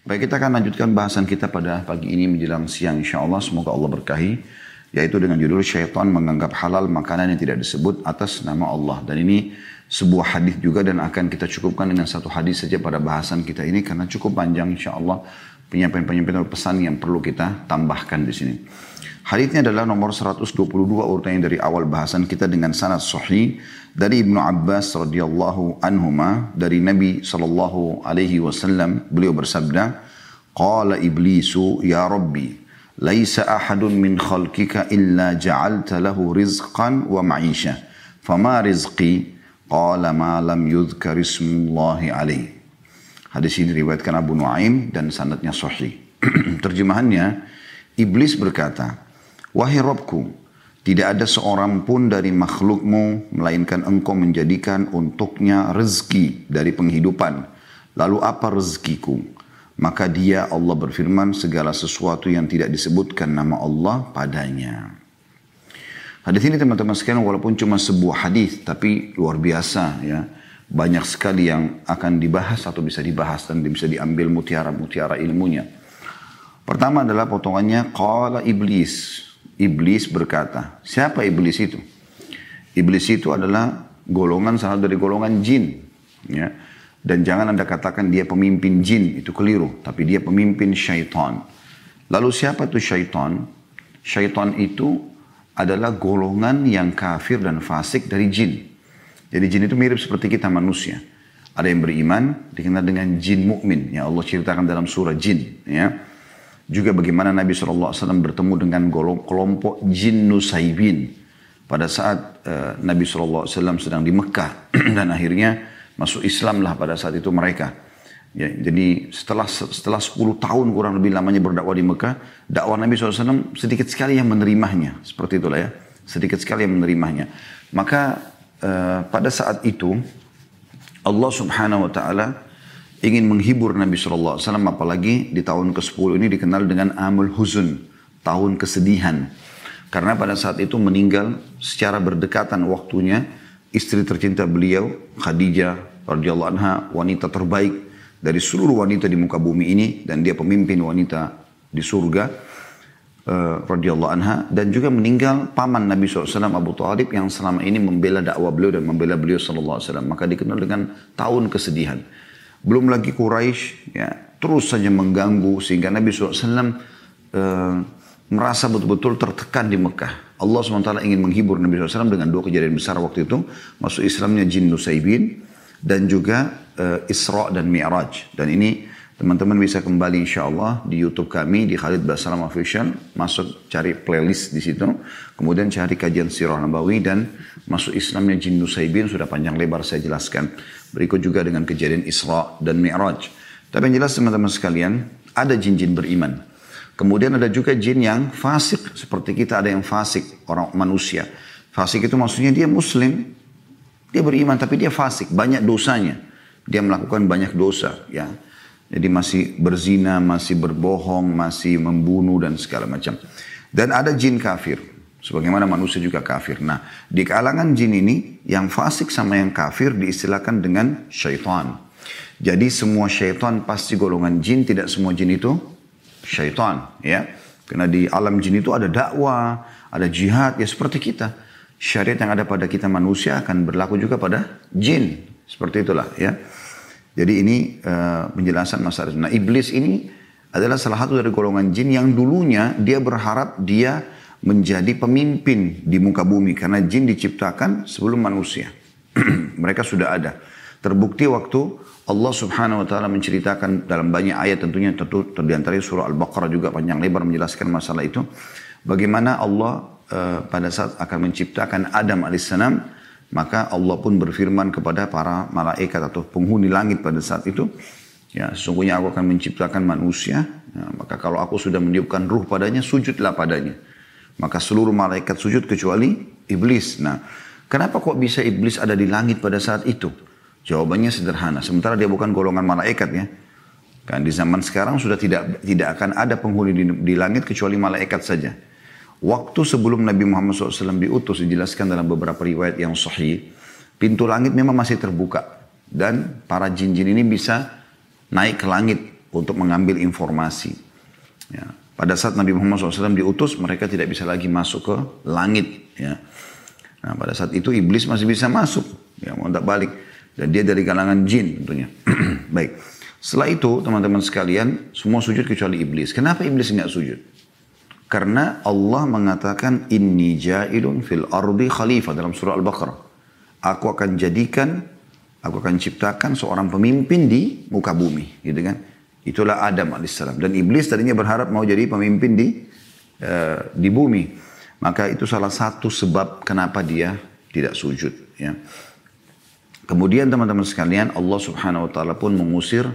Baik kita akan lanjutkan bahasan kita pada pagi ini menjelang siang insya Allah. Semoga Allah berkahi. Yaitu dengan judul syaitan menganggap halal makanan yang tidak disebut atas nama Allah. Dan ini sebuah hadis juga dan akan kita cukupkan dengan satu hadis saja pada bahasan kita ini. Karena cukup panjang insya Allah penyampaian-penyampaian pesan yang perlu kita tambahkan di sini. Hadisnya adalah nomor 122 urutannya dari awal bahasan kita dengan sanad sahih dari Ibnu Abbas radhiyallahu anhuma dari Nabi sallallahu alaihi wasallam. Beliau bersabda qala iblisu ya rabbi laisa ahadun min khalqika illa ja'alta lahu rizqan wa ma'isha. Fama rizqi? Qala ma lam yudhkar ismullahi alaihi Hadis ini riwayatkan Abu Nuaim dan sanadnya sahih. Terjemahannya, iblis berkata, Wahai Robku, tidak ada seorang pun dari makhlukmu, melainkan engkau menjadikan untuknya rezeki dari penghidupan. Lalu apa rezekiku? Maka dia Allah berfirman segala sesuatu yang tidak disebutkan nama Allah padanya. Hadis ini teman-teman sekalian walaupun cuma sebuah hadis tapi luar biasa ya. Banyak sekali yang akan dibahas atau bisa dibahas dan bisa diambil mutiara-mutiara ilmunya. Pertama adalah potongannya qala iblis. Iblis berkata, siapa iblis itu? Iblis itu adalah golongan salah dari golongan jin. Ya. Dan jangan anda katakan dia pemimpin jin, itu keliru. Tapi dia pemimpin syaitan. Lalu siapa itu syaitan? Syaitan itu adalah golongan yang kafir dan fasik dari jin. Jadi jin itu mirip seperti kita manusia. Ada yang beriman dikenal dengan jin mukmin. Ya Allah ceritakan dalam surah jin. Ya. Juga bagaimana Nabi SAW bertemu dengan kelompok jin Nusaibin pada saat uh, Nabi SAW sedang di Mekah dan akhirnya masuk Islam lah pada saat itu mereka. Ya, jadi setelah setelah 10 tahun kurang lebih lamanya berdakwah di Mekah, dakwah Nabi SAW sedikit sekali yang menerimanya. Seperti itulah ya. Sedikit sekali yang menerimanya. Maka uh, pada saat itu Allah Subhanahu wa taala ingin menghibur Nabi SAW apalagi di tahun ke-10 ini dikenal dengan Amul Huzun, tahun kesedihan. Karena pada saat itu meninggal secara berdekatan waktunya istri tercinta beliau Khadijah radhiyallahu anha wanita terbaik dari seluruh wanita di muka bumi ini dan dia pemimpin wanita di surga uh, radhiyallahu anha dan juga meninggal paman Nabi SAW Abu Talib yang selama ini membela dakwah beliau dan membela beliau SAW maka dikenal dengan tahun kesedihan. Belum lagi Quraisy ya terus saja mengganggu sehingga Nabi SAW uh, merasa betul-betul tertekan di Mekah. Allah SWT ingin menghibur Nabi SAW dengan dua kejadian besar waktu itu. Masuk Islamnya jin Nusaibin dan juga uh, Isra dan Mi'raj. Dan ini teman-teman bisa kembali insya Allah di YouTube kami di Khalid Basalam Official. Masuk cari playlist di situ. Kemudian cari kajian Sirah Nabawi dan masuk Islamnya jin Nusaibin. Sudah panjang lebar saya jelaskan. Berikut juga dengan kejadian Isra dan Mi'raj. Tapi yang jelas teman-teman sekalian, ada jin-jin beriman. Kemudian ada juga jin yang fasik. Seperti kita ada yang fasik, orang manusia. Fasik itu maksudnya dia muslim. Dia beriman tapi dia fasik, banyak dosanya. Dia melakukan banyak dosa. ya. Jadi masih berzina, masih berbohong, masih membunuh dan segala macam. Dan ada jin kafir. Sebagaimana manusia juga kafir. Nah, di kalangan jin ini, yang fasik sama yang kafir diistilahkan dengan syaitan. Jadi semua syaitan pasti golongan jin, tidak semua jin itu syaitan. ya. Karena di alam jin itu ada dakwah, ada jihad, ya seperti kita. Syariat yang ada pada kita manusia akan berlaku juga pada jin. Seperti itulah ya. Jadi ini uh, penjelasan masalah. Nah iblis ini adalah salah satu dari golongan jin yang dulunya dia berharap dia menjadi pemimpin di muka bumi karena jin diciptakan sebelum manusia. Mereka sudah ada. Terbukti waktu Allah Subhanahu wa taala menceritakan dalam banyak ayat tentunya tentu di surah Al-Baqarah juga panjang lebar menjelaskan masalah itu. Bagaimana Allah uh, pada saat akan menciptakan Adam alaihissalam maka Allah pun berfirman kepada para malaikat atau penghuni langit pada saat itu Ya, sesungguhnya aku akan menciptakan manusia. Ya, maka kalau aku sudah meniupkan ruh padanya, sujudlah padanya. Maka seluruh malaikat sujud kecuali iblis. Nah, kenapa kok bisa iblis ada di langit pada saat itu? Jawabannya sederhana. Sementara dia bukan golongan malaikat ya. Kan di zaman sekarang sudah tidak tidak akan ada penghuni di, di langit kecuali malaikat saja. Waktu sebelum Nabi Muhammad SAW diutus dijelaskan dalam beberapa riwayat yang sahih, pintu langit memang masih terbuka dan para jin-jin ini bisa naik ke langit untuk mengambil informasi. Ya. Pada saat Nabi Muhammad SAW diutus, mereka tidak bisa lagi masuk ke langit. Ya. Nah, pada saat itu iblis masih bisa masuk, ya mau tak balik. Dan dia dari kalangan jin tentunya. Baik. Setelah itu teman-teman sekalian semua sujud kecuali iblis. Kenapa iblis nggak sujud? Karena Allah mengatakan inni ja'ilun fil ardi khalifah dalam surah Al-Baqarah. Aku akan jadikan, aku akan ciptakan seorang pemimpin di muka bumi, gitu kan? Itulah Adam alaihissalam. Dan iblis tadinya berharap mau jadi pemimpin di uh, di bumi. Maka itu salah satu sebab kenapa dia tidak sujud. Ya. Kemudian teman-teman sekalian Allah subhanahu wa ta'ala pun mengusir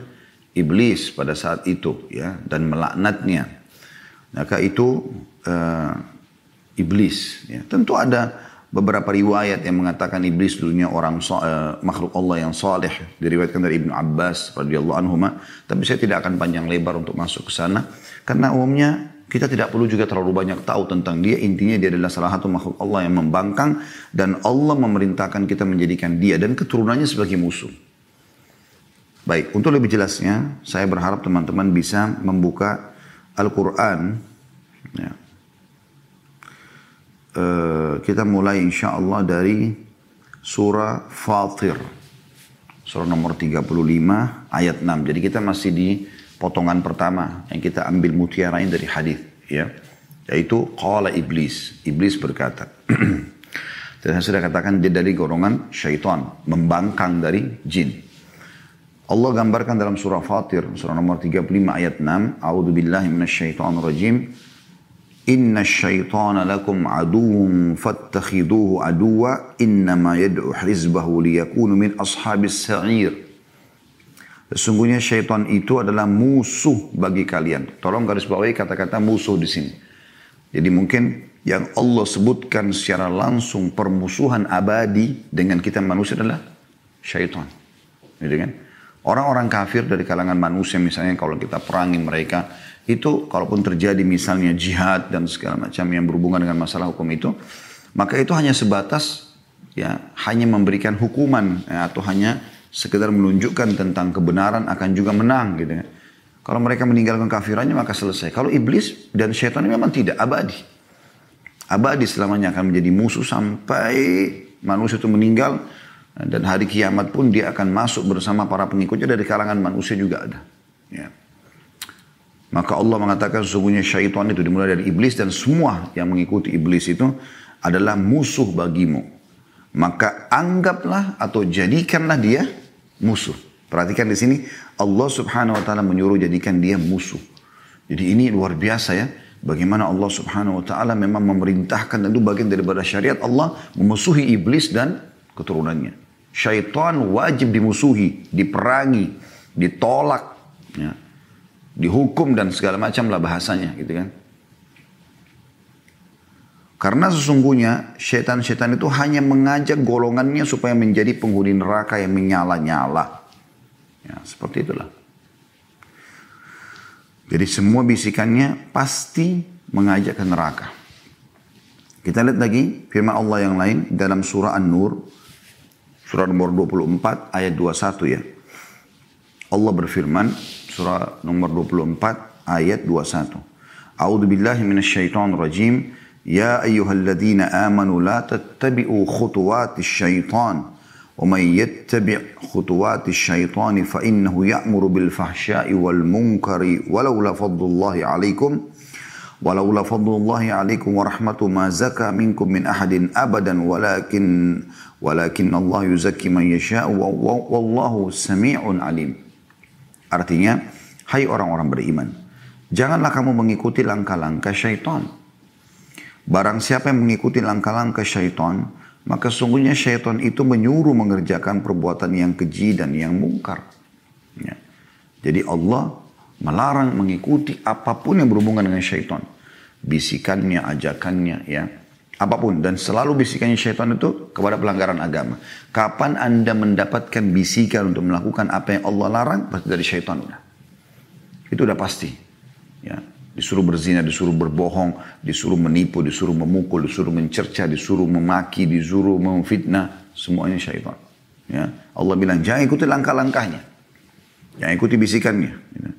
iblis pada saat itu ya dan melaknatnya. Maka itu uh, iblis. Ya. Tentu ada beberapa riwayat yang mengatakan iblis dulunya orang uh, makhluk Allah yang saleh diriwayatkan dari Ibnu Abbas radhiyallahu anhu tapi saya tidak akan panjang lebar untuk masuk ke sana karena umumnya kita tidak perlu juga terlalu banyak tahu tentang dia. Intinya dia adalah salah satu makhluk Allah yang membangkang. Dan Allah memerintahkan kita menjadikan dia dan keturunannya sebagai musuh. Baik, untuk lebih jelasnya, saya berharap teman-teman bisa membuka Al-Quran. Ya. Uh, kita mulai insya Allah dari surah Fatir. Surah nomor 35 ayat 6. Jadi kita masih di potongan pertama yang kita ambil mutiarain dari hadis ya yaitu qala iblis iblis berkata dan saya sudah katakan dia dari golongan syaitan membangkang dari jin Allah gambarkan dalam surah Fatir surah nomor 35 ayat 6 A'udzu billahi minasyaitonir rajim Inna syaitana lakum aduun fattakhiduhu aduwa innama yad'u hizbahu liyakunu min ashabis sa'ir Sesungguhnya syaitan itu adalah musuh bagi kalian. Tolong garis bawahi kata-kata musuh di sini. Jadi mungkin yang Allah sebutkan secara langsung permusuhan abadi dengan kita manusia adalah syaitan. Gitu kan? Orang-orang kafir dari kalangan manusia misalnya kalau kita perangi mereka itu kalaupun terjadi misalnya jihad dan segala macam yang berhubungan dengan masalah hukum itu maka itu hanya sebatas ya hanya memberikan hukuman ya, atau hanya sekedar menunjukkan tentang kebenaran akan juga menang gitu ya. Kalau mereka meninggalkan kafirannya maka selesai. Kalau iblis dan syaitan ini memang tidak abadi. Abadi selamanya akan menjadi musuh sampai manusia itu meninggal dan hari kiamat pun dia akan masuk bersama para pengikutnya dari kalangan manusia juga ada. Ya. Maka Allah mengatakan sesungguhnya syaitan itu dimulai dari iblis dan semua yang mengikuti iblis itu adalah musuh bagimu. Maka anggaplah atau jadikanlah dia musuh. Perhatikan di sini Allah Subhanahu wa taala menyuruh jadikan dia musuh. Jadi ini luar biasa ya. Bagaimana Allah Subhanahu wa taala memang memerintahkan dan itu bagian daripada syariat Allah memusuhi iblis dan keturunannya. Syaitan wajib dimusuhi, diperangi, ditolak, ya. dihukum dan segala macam lah bahasanya gitu kan. Karena sesungguhnya setan-setan itu hanya mengajak golongannya supaya menjadi penghuni neraka yang menyala-nyala. Ya, seperti itulah. Jadi semua bisikannya pasti mengajak ke neraka. Kita lihat lagi firman Allah yang lain dalam surah An-Nur. Surah nomor 24 ayat 21 ya. Allah berfirman surah nomor 24 ayat 21. A'udzu billahi minasyaitonir rajim. يا أيها الذين آمنوا لا تتبعوا خطوات الشيطان ومن يتبع خطوات الشيطان فإنه يأمر بالفحشاء والمنكر ولولا فضل الله عليكم ولولا فضل الله عليكم ورحمته ما زكى منكم من أحد أبدا ولكن Walakin Allah yuzakki man yasha'u wallahu sami'un alim. Artinya, hai orang-orang beriman, janganlah kamu mengikuti langkah-langkah syaitan. Barang siapa yang mengikuti langkah-langkah syaitan, maka sungguhnya syaitan itu menyuruh mengerjakan perbuatan yang keji dan yang mungkar. Ya. Jadi Allah melarang mengikuti apa pun yang berhubungan dengan syaitan. Bisikannya, ajakannya, ya apa pun. Dan selalu bisikannya syaitan itu kepada pelanggaran agama. Kapan anda mendapatkan bisikan untuk melakukan apa yang Allah larang, pasti dari syaitan. Itu udah pasti. Ya. Disuruh berzina, disuruh berbohong, disuruh menipu, disuruh memukul, disuruh mencerca, disuruh memaki, disuruh memfitnah. Semuanya syaitan. Ya. Allah bilang, jangan ikuti langkah-langkahnya. Jangan ikuti bisikannya. Ya.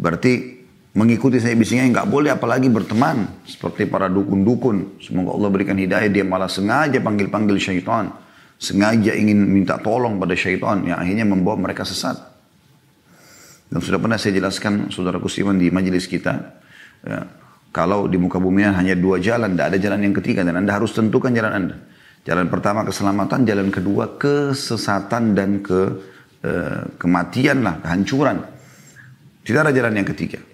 Berarti mengikuti saya bisanya nggak boleh apalagi berteman seperti para dukun-dukun. Semoga Allah berikan hidayah dia malah sengaja panggil-panggil syaitan. Sengaja ingin minta tolong pada syaitan yang akhirnya membawa mereka sesat. Dan sudah pernah saya jelaskan saudara Kusiman di majelis kita. Ya, kalau di muka bumi hanya dua jalan, tidak ada jalan yang ketiga dan Anda harus tentukan jalan Anda. Jalan pertama keselamatan, jalan kedua kesesatan dan ke eh, kematian lah, kehancuran. Tidak ada jalan yang ketiga.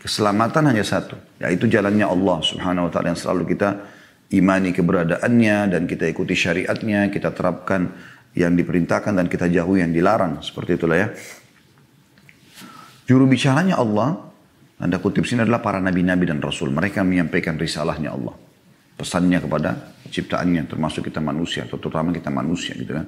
Keselamatan hanya satu, yaitu jalannya Allah subhanahu wa ta'ala yang selalu kita imani keberadaannya dan kita ikuti syariatnya, kita terapkan yang diperintahkan dan kita jauhi yang dilarang. Seperti itulah ya. Juru bicaranya Allah, anda kutip sini adalah para nabi-nabi dan rasul. Mereka menyampaikan risalahnya Allah. Pesannya kepada ciptaannya, termasuk kita manusia, terutama kita manusia gitu kan.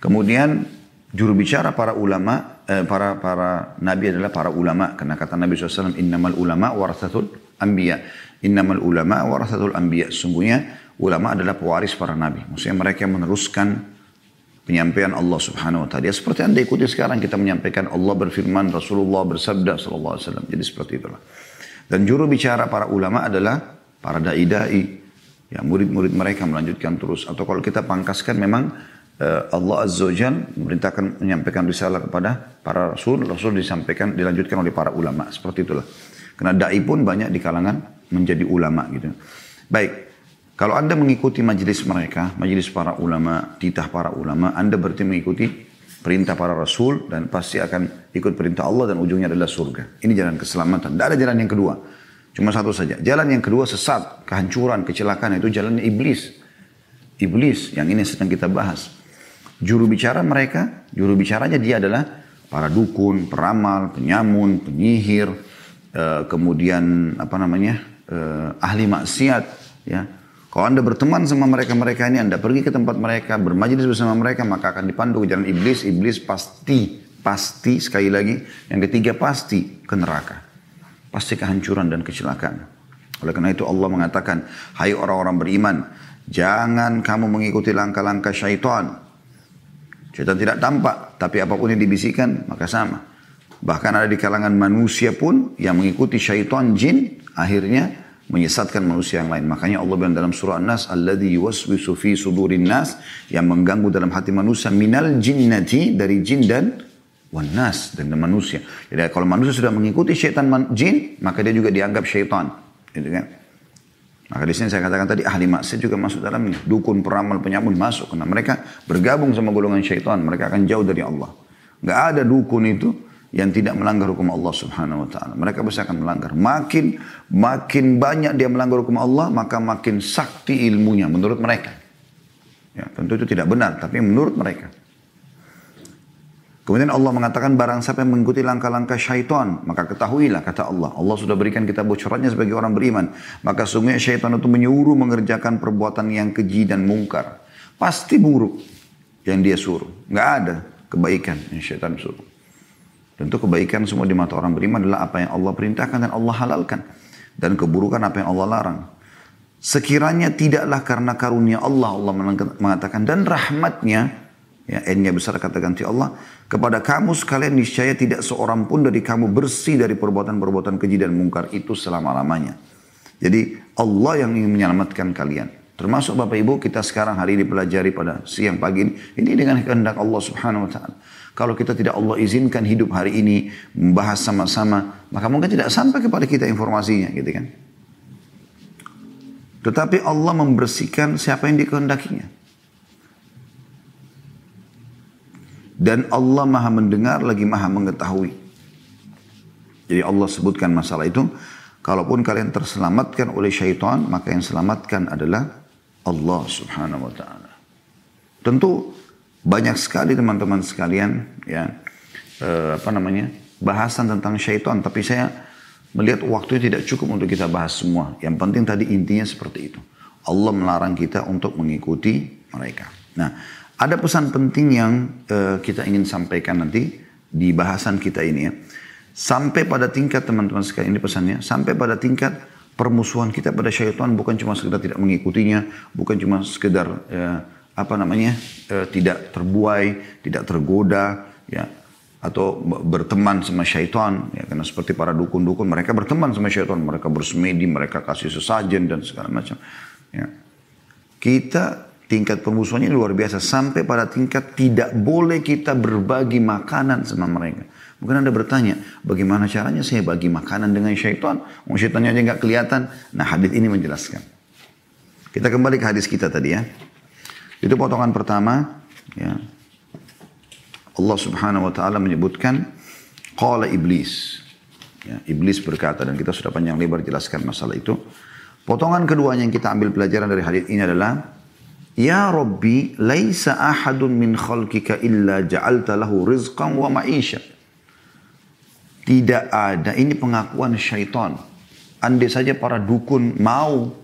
Kemudian juru bicara para ulama, para para nabi adalah para ulama. Karena kata Nabi SAW, innamal ulama warasatul anbiya. Innamal ulama warasatul anbiya. Sungguhnya ulama adalah pewaris para nabi. Maksudnya mereka meneruskan penyampaian Allah subhanahu wa ta'ala. Ya, seperti anda ikuti sekarang kita menyampaikan Allah berfirman, Rasulullah bersabda sallallahu alaihi wasallam. Jadi seperti itulah. Dan juru bicara para ulama adalah para da'i-da'i. Ya, murid-murid mereka melanjutkan terus. Atau kalau kita pangkaskan memang Eh, Allah Azza wa Jal memerintahkan menyampaikan risalah kepada para rasul, rasul disampaikan, dilanjutkan oleh para ulama. Seperti itulah. Karena da'i pun banyak di kalangan menjadi ulama gitu. Baik, kalau Anda mengikuti majelis mereka, majelis para ulama, titah para ulama, Anda berarti mengikuti perintah para rasul dan pasti akan ikut perintah Allah dan ujungnya adalah surga. Ini jalan keselamatan. Tidak ada jalan yang kedua. Cuma satu saja. Jalan yang kedua sesat, kehancuran, kecelakaan itu jalannya iblis. Iblis yang ini sedang kita bahas. Juru bicara mereka, juru bicaranya dia adalah para dukun, peramal, penyamun, penyihir, uh, kemudian apa namanya uh, ahli maksiat. Ya, kalau anda berteman sama mereka-mereka ini, anda pergi ke tempat mereka, bermajelis bersama mereka, maka akan dipandu ke jalan iblis. Iblis pasti, pasti sekali lagi, yang ketiga pasti ke neraka, pasti kehancuran dan kecelakaan. Oleh karena itu Allah mengatakan, Hai orang-orang beriman, jangan kamu mengikuti langkah-langkah syaitan Syaitan tidak tampak, tapi apa pun yang dibisikkan maka sama. Bahkan ada di kalangan manusia pun yang mengikuti syaitan jin akhirnya menyesatkan manusia yang lain. Makanya Allah bilang dalam surah An-Nas, Alladhi yuwaswisu fi sudurin nas, yang mengganggu dalam hati manusia, minal jinnati, dari jin dan wanas, dan manusia. Jadi kalau manusia sudah mengikuti syaitan jin, maka dia juga dianggap syaitan. Gitu kan? Maka di sini saya katakan tadi ahli maksiat juga masuk dalamnya. Dukun, peramal, penyamun masuk. Karena mereka bergabung sama golongan syaitan. Mereka akan jauh dari Allah. Gak ada dukun itu yang tidak melanggar hukum Allah subhanahu wa ta'ala. Mereka pasti akan melanggar. Makin makin banyak dia melanggar hukum Allah, maka makin sakti ilmunya menurut mereka. Ya, tentu itu tidak benar, tapi menurut mereka. Kemudian Allah mengatakan barang siapa yang mengikuti langkah-langkah syaitan, maka ketahuilah kata Allah. Allah sudah berikan kita bocorannya sebagai orang beriman. Maka sungguhnya syaitan itu menyuruh mengerjakan perbuatan yang keji dan mungkar. Pasti buruk yang dia suruh. Nggak ada kebaikan yang syaitan suruh. Tentu kebaikan semua di mata orang beriman adalah apa yang Allah perintahkan dan Allah halalkan. Dan keburukan apa yang Allah larang. Sekiranya tidaklah karena karunia Allah, Allah mengatakan, dan rahmatnya, ya N-nya besar kata ganti Allah. Kepada kamu sekalian niscaya tidak seorang pun dari kamu bersih dari perbuatan-perbuatan keji dan mungkar itu selama-lamanya. Jadi Allah yang ingin menyelamatkan kalian. Termasuk Bapak Ibu kita sekarang hari ini pelajari pada siang pagi ini ini dengan kehendak Allah Subhanahu wa taala. Kalau kita tidak Allah izinkan hidup hari ini membahas sama-sama maka mungkin tidak sampai kepada kita informasinya gitu kan? Tetapi Allah membersihkan siapa yang dikehendakinya Dan Allah maha mendengar lagi maha mengetahui. Jadi Allah sebutkan masalah itu. Kalaupun kalian terselamatkan oleh syaitan, maka yang selamatkan adalah Allah subhanahu wa ta'ala. Tentu banyak sekali teman-teman sekalian ya eh, apa namanya bahasan tentang syaitan tapi saya melihat waktu tidak cukup untuk kita bahas semua yang penting tadi intinya seperti itu Allah melarang kita untuk mengikuti mereka nah ada pesan penting yang uh, kita ingin sampaikan nanti di bahasan kita ini ya. Sampai pada tingkat teman-teman sekalian ini pesannya, sampai pada tingkat permusuhan kita pada syaitan bukan cuma sekedar tidak mengikutinya, bukan cuma sekedar uh, apa namanya uh, tidak terbuai, tidak tergoda, ya. atau berteman sama syaitan ya karena seperti para dukun-dukun mereka berteman sama syaitan mereka bersemedi mereka kasih sesajen dan segala macam ya kita tingkat permusuhannya luar biasa. Sampai pada tingkat tidak boleh kita berbagi makanan sama mereka. Mungkin anda bertanya bagaimana caranya saya bagi makanan dengan syaitan? Mau syaitannya aja nggak kelihatan. Nah hadis ini menjelaskan. Kita kembali ke hadis kita tadi ya. Itu potongan pertama ya. Allah subhanahu wa ta'ala menyebutkan Qala iblis. Ya, Iblis berkata dan kita sudah panjang lebar jelaskan masalah itu. Potongan keduanya yang kita ambil pelajaran dari hadis ini adalah Ya Rabbi laisa ahadun min khalqika illa ja'alta lahu rizqan wa ma'isha Tidak ada ini pengakuan syaitan Andai saja para dukun mau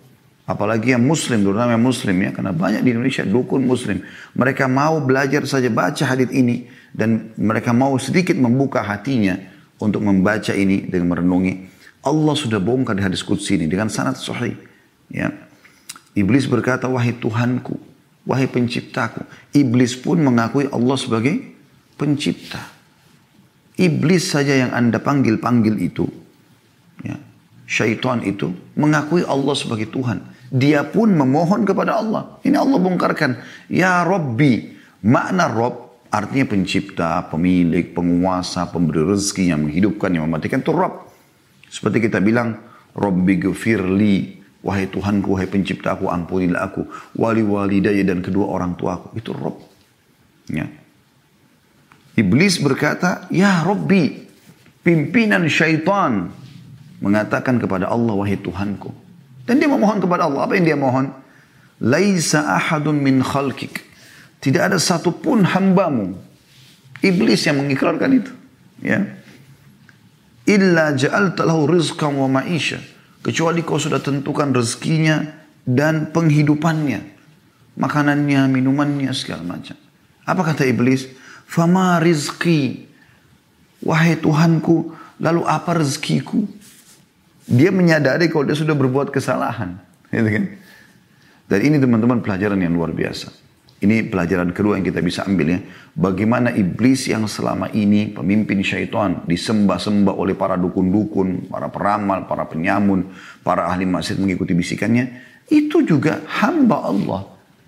Apalagi yang muslim, terutama yang muslim ya. Karena banyak di Indonesia dukun muslim. Mereka mau belajar saja baca hadis ini. Dan mereka mau sedikit membuka hatinya untuk membaca ini dengan merenungi. Allah sudah bongkar di hadis kudsi ini dengan sangat sahih. Ya. Iblis berkata, wahai Tuhanku, wahai penciptaku. Iblis pun mengakui Allah sebagai pencipta. Iblis saja yang anda panggil-panggil itu. Ya. Syaitan itu mengakui Allah sebagai Tuhan. Dia pun memohon kepada Allah. Ini Allah bongkarkan. Ya Rabbi. Makna Rob artinya pencipta, pemilik, penguasa, pemberi rezeki yang menghidupkan, yang mematikan. Itu Rob. Seperti kita bilang, Rabbi gufirli. Wahai Tuhanku, wahai penciptaku, ampunilah aku. Wali wali daya dan kedua orang tuaku. Itu Rob. Ya. Iblis berkata, Ya Rabbi, pimpinan syaitan mengatakan kepada Allah, wahai Tuhanku, dan dia memohon kepada Allah. Apa yang dia mohon? Laisa ahadun min khalkik. Tidak ada satupun hambamu. Iblis yang mengikrarkan itu. Ya. Illa ja'alta lahu rizqan wa ma'isha. Kecuali kau sudah tentukan rezekinya dan penghidupannya. Makanannya, minumannya, segala macam. Apa kata iblis? Fama rizki. Wahai Tuhanku, lalu apa rezekiku? Dia menyadari kalau dia sudah berbuat kesalahan. Gitu kan? Dan ini teman-teman pelajaran yang luar biasa. Ini pelajaran kedua yang kita bisa ambil ya. Bagaimana iblis yang selama ini pemimpin syaitan disembah-sembah oleh para dukun-dukun, para peramal, para penyamun, para ahli maksiat mengikuti bisikannya. Itu juga hamba Allah.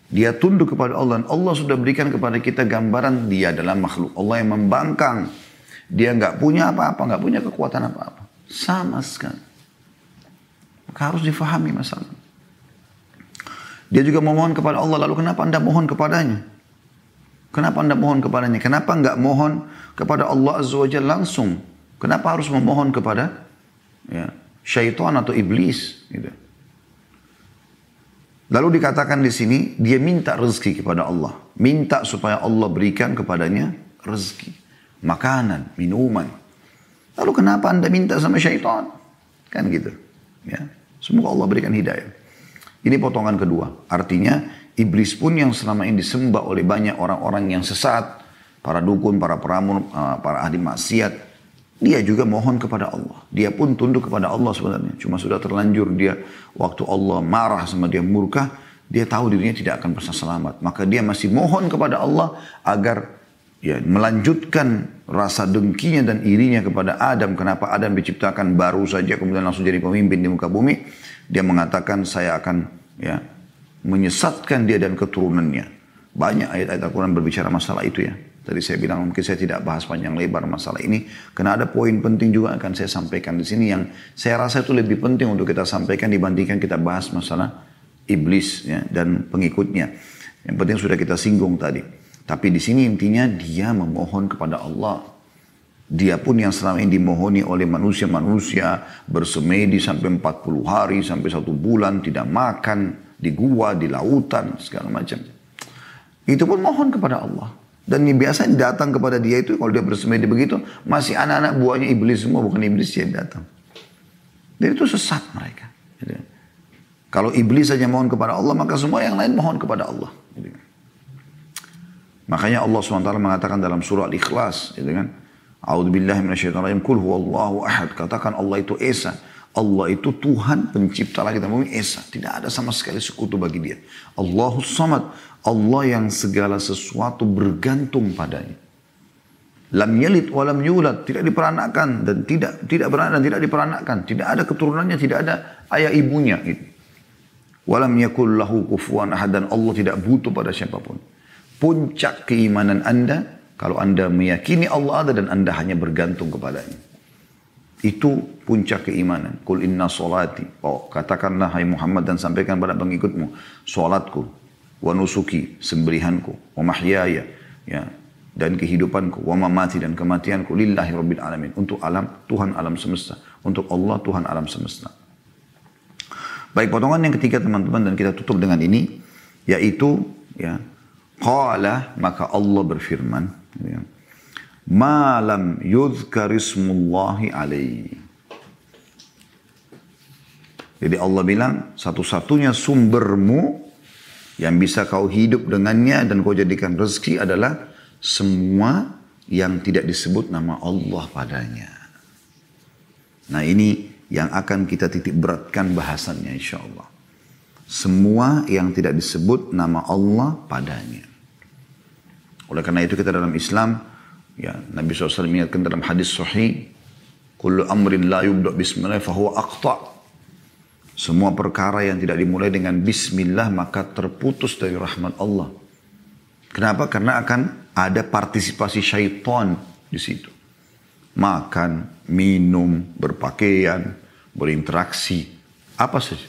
Dia tunduk kepada Allah dan Allah sudah berikan kepada kita gambaran dia adalah makhluk Allah yang membangkang. Dia nggak punya apa-apa, nggak punya kekuatan apa-apa. Sama sekali. Maka harus difahami masalah. Dia juga memohon kepada Allah, lalu kenapa anda mohon kepadanya? Kenapa anda mohon kepadanya? Kenapa enggak mohon kepada Allah Azza wa Jalla langsung? Kenapa harus memohon kepada ya, syaitan atau iblis? Gitu. Lalu dikatakan di sini, dia minta rezeki kepada Allah. Minta supaya Allah berikan kepadanya rezeki. Makanan, minuman. Lalu kenapa anda minta sama syaitan? Kan gitu. Ya. Semoga Allah berikan hidayah. Ini potongan kedua. Artinya iblis pun yang selama ini disembah oleh banyak orang-orang yang sesat, para dukun, para peramun, uh, para ahli maksiat, dia juga mohon kepada Allah. Dia pun tunduk kepada Allah sebenarnya. Cuma sudah terlanjur dia waktu Allah marah sama dia murka, dia tahu dirinya tidak akan bisa selamat. Maka dia masih mohon kepada Allah agar ya melanjutkan rasa dengkinya dan irinya kepada Adam kenapa Adam diciptakan baru saja kemudian langsung jadi pemimpin di muka bumi dia mengatakan saya akan ya menyesatkan dia dan keturunannya. Banyak ayat-ayat Al-Quran berbicara masalah itu ya. Tadi saya bilang mungkin saya tidak bahas panjang lebar masalah ini. Karena ada poin penting juga akan saya sampaikan di sini yang saya rasa itu lebih penting untuk kita sampaikan dibandingkan kita bahas masalah iblis ya, dan pengikutnya. Yang penting sudah kita singgung tadi. Tapi di sini intinya dia memohon kepada Allah. Dia pun yang selama ini dimohoni oleh manusia-manusia bersemedi sampai 40 hari, sampai satu bulan, tidak makan, di gua, di lautan, segala macam. Itu pun mohon kepada Allah. Dan biasanya datang kepada dia itu kalau dia bersemedi begitu, masih anak-anak buahnya iblis semua, bukan iblis yang datang. Dan itu sesat mereka. Kalau iblis saja mohon kepada Allah, maka semua yang lain mohon kepada Allah. Makanya Allah SWT mengatakan dalam surah Al-Ikhlas, gitu kan? A'udzubillahi minasyaitonirrajim. Kul huwallahu ahad. Katakan Allah itu Esa. Allah itu Tuhan pencipta lagi dan bumi Esa. Tidak ada sama sekali sekutu bagi dia. Allahus samad. Allah yang segala sesuatu bergantung padanya. lam yalid wa lam yulad, tidak diperanakkan dan tidak tidak beranak dan tidak diperanakkan, tidak ada keturunannya, tidak ada ayah ibunya gitu. Walam yakul lahu kufuwan ahad dan Allah tidak butuh pada siapa pun. Puncak keimanan Anda kalau Anda meyakini Allah ada dan Anda hanya bergantung kepadanya. Itu puncak keimanan. Kul inna solati. Oh, katakanlah hai Muhammad dan sampaikan pada pengikutmu. Solatku, wa nusuki, sembelihanku, wa mahyaya, ya, dan kehidupanku, wa mamati dan kematianku lillahi rabbil alamin. Untuk alam Tuhan alam semesta, untuk Allah Tuhan alam semesta. Baik potongan yang ketiga teman-teman dan kita tutup dengan ini yaitu ya qala maka Allah berfirman ya, malam yuzkarismullahi alaihi jadi Allah bilang satu-satunya sumbermu yang bisa kau hidup dengannya dan kau jadikan rezeki adalah semua yang tidak disebut nama Allah padanya. Nah ini yang akan kita titik beratkan bahasannya insya Allah. Semua yang tidak disebut nama Allah padanya. Oleh karena itu kita dalam Islam, ya Nabi SAW mengingatkan dalam hadis sahih, Kullu amrin la yubda bismillah fahuwa aqta' Semua perkara yang tidak dimulai dengan bismillah maka terputus dari rahmat Allah. Kenapa? Karena akan ada partisipasi syaitan di situ. Makan, minum, berpakaian, berinteraksi, apa saja.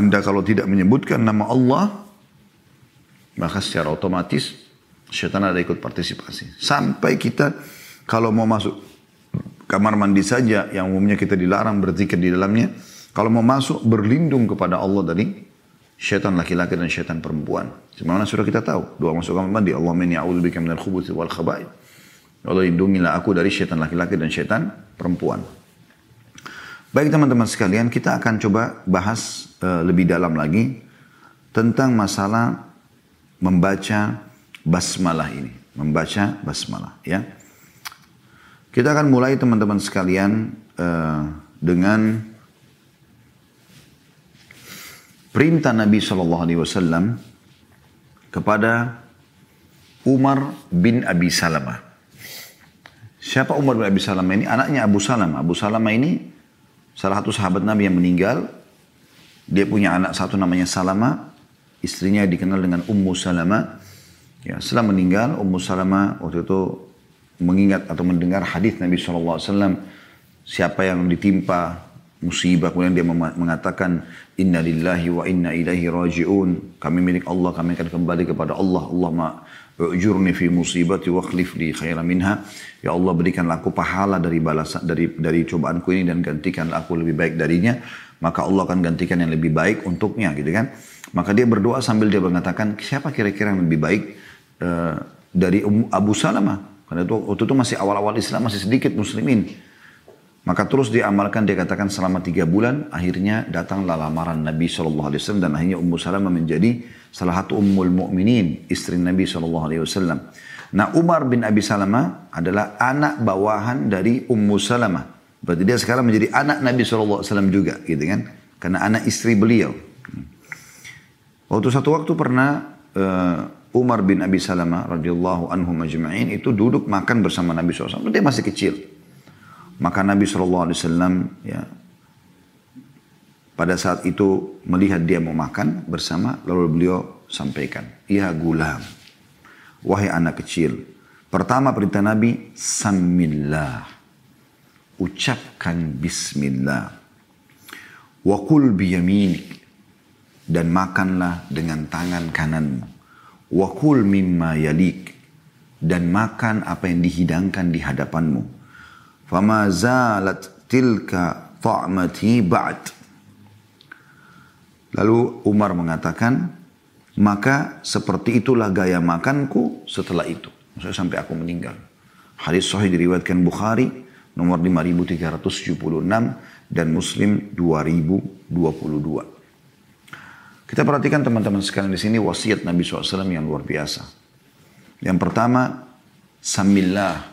Anda kalau tidak menyebutkan nama Allah, maka secara otomatis syaitan ada ikut partisipasi. Sampai kita kalau mau masuk kamar mandi saja yang umumnya kita dilarang berzikir di dalamnya, kalau mau masuk berlindung kepada Allah dari syaitan laki-laki dan syaitan perempuan. Sebagaimana sudah kita tahu, doa masuk kamar mandi, Allah min ya'udzubika minal khubuthi wal khaba'ith. Allah lindungilah aku dari syaitan laki-laki dan syaitan perempuan. Baik teman-teman sekalian, kita akan coba bahas uh, lebih dalam lagi tentang masalah membaca basmalah ini, membaca basmalah ya. Kita akan mulai teman-teman sekalian uh, dengan perintah Nabi Shallallahu Alaihi Wasallam kepada Umar bin Abi Salamah. Siapa Umar bin Abi Salamah ini? Anaknya Abu Salamah. Abu Salamah ini salah satu sahabat Nabi yang meninggal. Dia punya anak satu namanya Salamah. Istrinya dikenal dengan Ummu Salamah. Ya, setelah meninggal, Ummu Salamah waktu itu mengingat atau mendengar hadis Nabi SAW. Siapa yang ditimpa musibah kemudian dia mengatakan inna lillahi wa inna ilaihi rajiun kami milik Allah kami akan kembali kepada Allah Allah ma ujurni fi musibati wa khlif li khairan minha ya Allah berikanlah aku pahala dari balasan dari dari cobaanku ini dan gantikanlah aku lebih baik darinya maka Allah akan gantikan yang lebih baik untuknya gitu kan maka dia berdoa sambil dia mengatakan siapa kira-kira yang lebih baik uh, dari Abu Salamah karena itu waktu itu masih awal-awal Islam masih sedikit muslimin maka terus diamalkan dia katakan selama tiga bulan akhirnya datanglah lamaran Nabi SAW dan akhirnya Ummu Salamah menjadi salah satu ummul mu'minin istri Nabi SAW. Nah Umar bin Abi Salamah adalah anak bawahan dari Ummu Salamah. Berarti dia sekarang menjadi anak Nabi SAW juga gitu kan. Karena anak istri beliau. Waktu satu waktu pernah uh, Umar bin Abi Salamah radhiyallahu anhu majma'in itu duduk makan bersama Nabi SAW. Dia masih kecil. Maka Nabi SAW ya, pada saat itu melihat dia mau makan bersama, lalu beliau sampaikan, Ya gulam, wahai anak kecil. Pertama perintah Nabi, Samillah. Ucapkan Bismillah. Wakul biyaminik. Dan makanlah dengan tangan kananmu. Wakul mimma yalik. Dan makan apa yang dihidangkan di hadapanmu Fama zalat tilka ta'mati ba'd. Lalu Umar mengatakan, maka seperti itulah gaya makanku setelah itu. Maksudnya sampai aku meninggal. Hadis sahih diriwayatkan Bukhari nomor 5376 dan Muslim 2022. Kita perhatikan teman-teman sekalian di sini wasiat Nabi SAW yang luar biasa. Yang pertama, samillah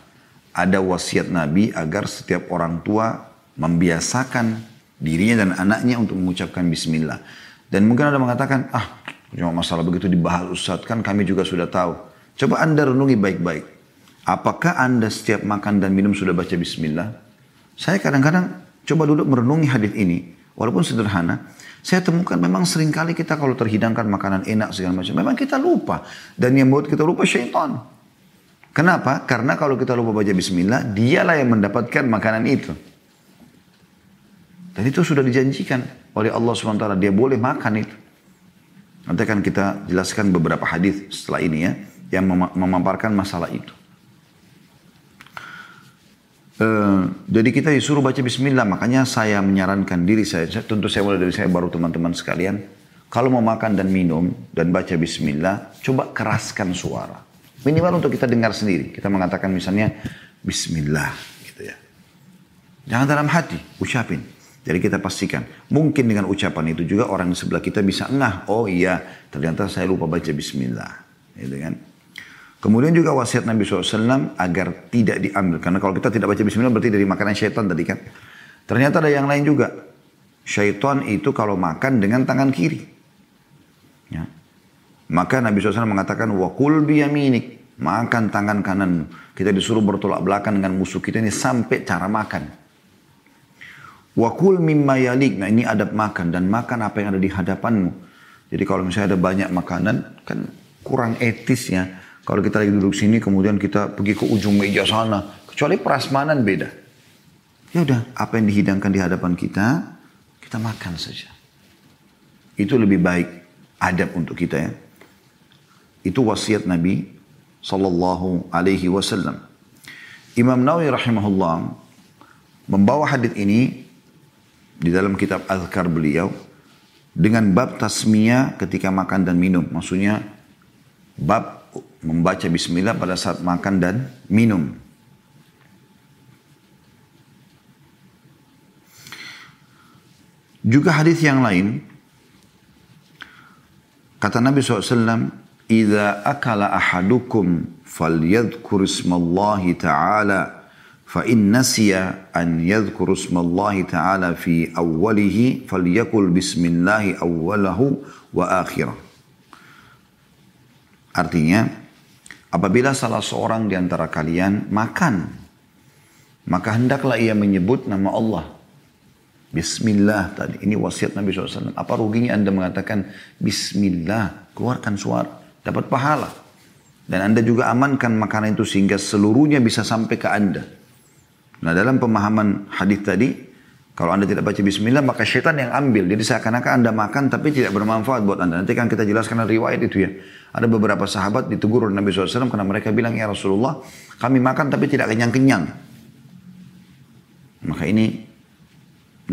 ada wasiat Nabi agar setiap orang tua membiasakan dirinya dan anaknya untuk mengucapkan bismillah. Dan mungkin ada mengatakan, ah cuma masalah begitu dibahas Ustaz, kan kami juga sudah tahu. Coba anda renungi baik-baik. Apakah anda setiap makan dan minum sudah baca bismillah? Saya kadang-kadang coba duduk merenungi hadis ini. Walaupun sederhana, saya temukan memang sering kali kita kalau terhidangkan makanan enak segala macam, memang kita lupa. Dan yang buat kita lupa syaitan. Kenapa? Karena kalau kita lupa baca bismillah, dialah yang mendapatkan makanan itu. Dan itu sudah dijanjikan oleh Allah SWT. Dia boleh makan itu. Nanti akan kita jelaskan beberapa hadis setelah ini ya. Yang memaparkan masalah itu. Uh, jadi kita disuruh baca bismillah. Makanya saya menyarankan diri saya. Tentu saya mulai dari saya baru teman-teman sekalian. Kalau mau makan dan minum dan baca bismillah. Coba keraskan suara. Minimal untuk kita dengar sendiri. Kita mengatakan misalnya bismillah. Gitu ya. Jangan dalam hati. Ucapin. Jadi kita pastikan, mungkin dengan ucapan itu juga orang di sebelah kita bisa ngah, oh iya, ternyata saya lupa baca bismillah. Gitu kan? Kemudian juga wasiat Nabi SAW agar tidak diambil. Karena kalau kita tidak baca bismillah berarti dari makanan syaitan tadi kan. Ternyata ada yang lain juga. Syaitan itu kalau makan dengan tangan kiri. Ya. Maka Nabi SAW mengatakan, wakul biyaminik. Makan tangan kanan. Kita disuruh bertolak belakang dengan musuh kita ini sampai cara makan. Wakul mimma yalik. Nah ini adab makan dan makan apa yang ada di hadapanmu. Jadi kalau misalnya ada banyak makanan kan kurang etis ya. Kalau kita lagi duduk sini kemudian kita pergi ke ujung meja sana. Kecuali prasmanan beda. Ya udah apa yang dihidangkan di hadapan kita kita makan saja. Itu lebih baik adab untuk kita ya. Itu wasiat Nabi sallallahu alaihi wasallam. Imam Nawawi rahimahullah membawa hadis ini di dalam kitab Azkar beliau dengan bab tasmiyah ketika makan dan minum. Maksudnya bab membaca bismillah pada saat makan dan minum. Juga hadis yang lain kata Nabi SAW Iza akala ahadukum fal falyadhkur ismallahi ta'ala fa in nasiya an yadhkur ismallahi ta'ala fi awwalihi falyakul bismillahi awwalahu wa akhirah." Artinya, apabila salah seorang di antara kalian makan, maka hendaklah ia menyebut nama Allah. Bismillah tadi. Ini wasiat Nabi SAW. Apa ruginya Anda mengatakan Bismillah. Keluarkan suara. Dapat pahala. Dan Anda juga amankan makanan itu sehingga seluruhnya bisa sampai ke Anda. Nah dalam pemahaman hadis tadi, kalau anda tidak baca bismillah maka syaitan yang ambil. Jadi seakan-akan anda makan tapi tidak bermanfaat buat anda. Nanti kan kita jelaskan riwayat itu ya. Ada beberapa sahabat ditegur oleh Nabi SAW karena mereka bilang, Ya Rasulullah, kami makan tapi tidak kenyang-kenyang. Maka ini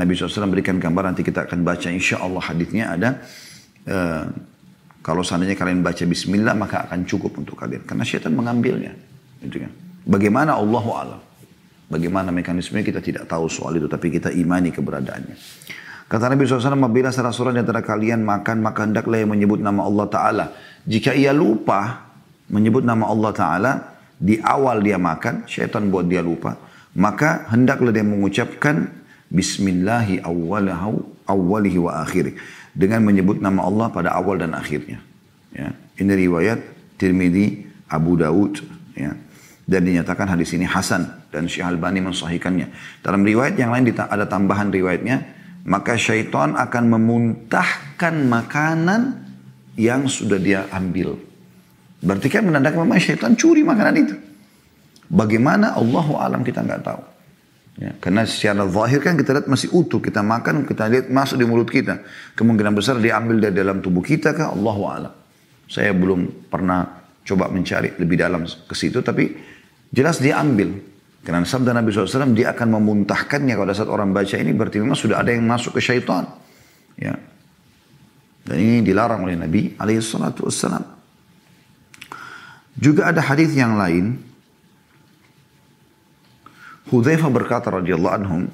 Nabi SAW berikan gambar nanti kita akan baca insya Allah hadisnya ada. Uh, kalau seandainya kalian baca bismillah maka akan cukup untuk kalian. Karena syaitan mengambilnya. Gitu kan. Bagaimana Allahu alam. Bagaimana mekanismenya kita tidak tahu soal itu, tapi kita imani keberadaannya. Kata Nabi SAW, apabila salah seorang di antara kalian makan, maka hendaklah yang menyebut nama Allah Ta'ala. Jika ia lupa menyebut nama Allah Ta'ala, di awal dia makan, syaitan buat dia lupa, maka hendaklah dia mengucapkan Bismillahi awwalahu awwalihi wa akhiri. Dengan menyebut nama Allah pada awal dan akhirnya. Ya. Ini riwayat Tirmidzi, Abu Daud. Ya dan dinyatakan hadis ini hasan dan Syekh Albani mensahihkannya. Dalam riwayat yang lain ada tambahan riwayatnya, maka syaitan akan memuntahkan makanan yang sudah dia ambil. Berarti kan menandakan memang syaitan curi makanan itu. Bagaimana Allah alam kita nggak tahu. Ya, karena secara zahir kan kita lihat masih utuh, kita makan, kita lihat masuk di mulut kita. Kemungkinan besar diambil dari dalam tubuh kita kah? Allah alam. Saya belum pernah coba mencari lebih dalam ke situ, tapi Jelas dia ambil. Karena sabda Nabi SAW dia akan memuntahkannya pada saat orang baca ini berarti memang sudah ada yang masuk ke syaitan. Ya. Dan ini dilarang oleh Nabi SAW. Juga ada hadis yang lain. Hudzaifah berkata radhiyallahu anhum,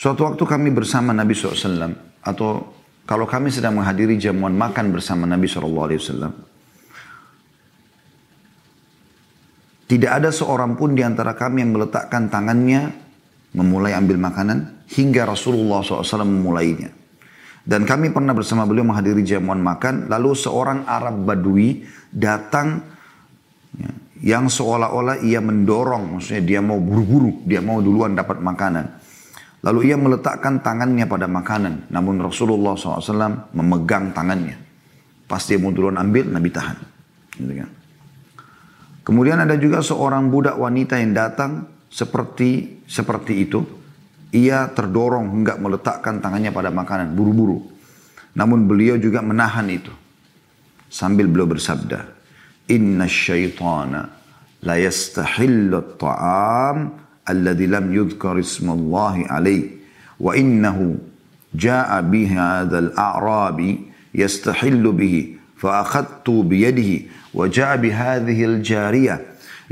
suatu waktu kami bersama Nabi SAW atau kalau kami sedang menghadiri jamuan makan bersama Nabi SAW, Tidak ada seorang pun di antara kami yang meletakkan tangannya memulai ambil makanan hingga Rasulullah SAW memulainya. Dan kami pernah bersama beliau menghadiri jamuan makan. Lalu seorang Arab Badui datang ya, yang seolah-olah ia mendorong. Maksudnya dia mau buru-buru. Dia mau duluan dapat makanan. Lalu ia meletakkan tangannya pada makanan. Namun Rasulullah SAW memegang tangannya. Pas dia mau duluan ambil, Nabi tahan. Gitu kan. Kemudian ada juga seorang budak wanita yang datang seperti seperti itu ia terdorong hendak meletakkan tangannya pada makanan, buru-buru. Namun beliau juga menahan itu. Sambil beliau bersabda, Inna syaitana la yastahillu ta'am alladhi lam yudhkar ismallahi alaih. Wa innahu ja'a bihi hadha al-a'rabi yastahillu bihi. فأخذت بيده وجاء بهذه الجارية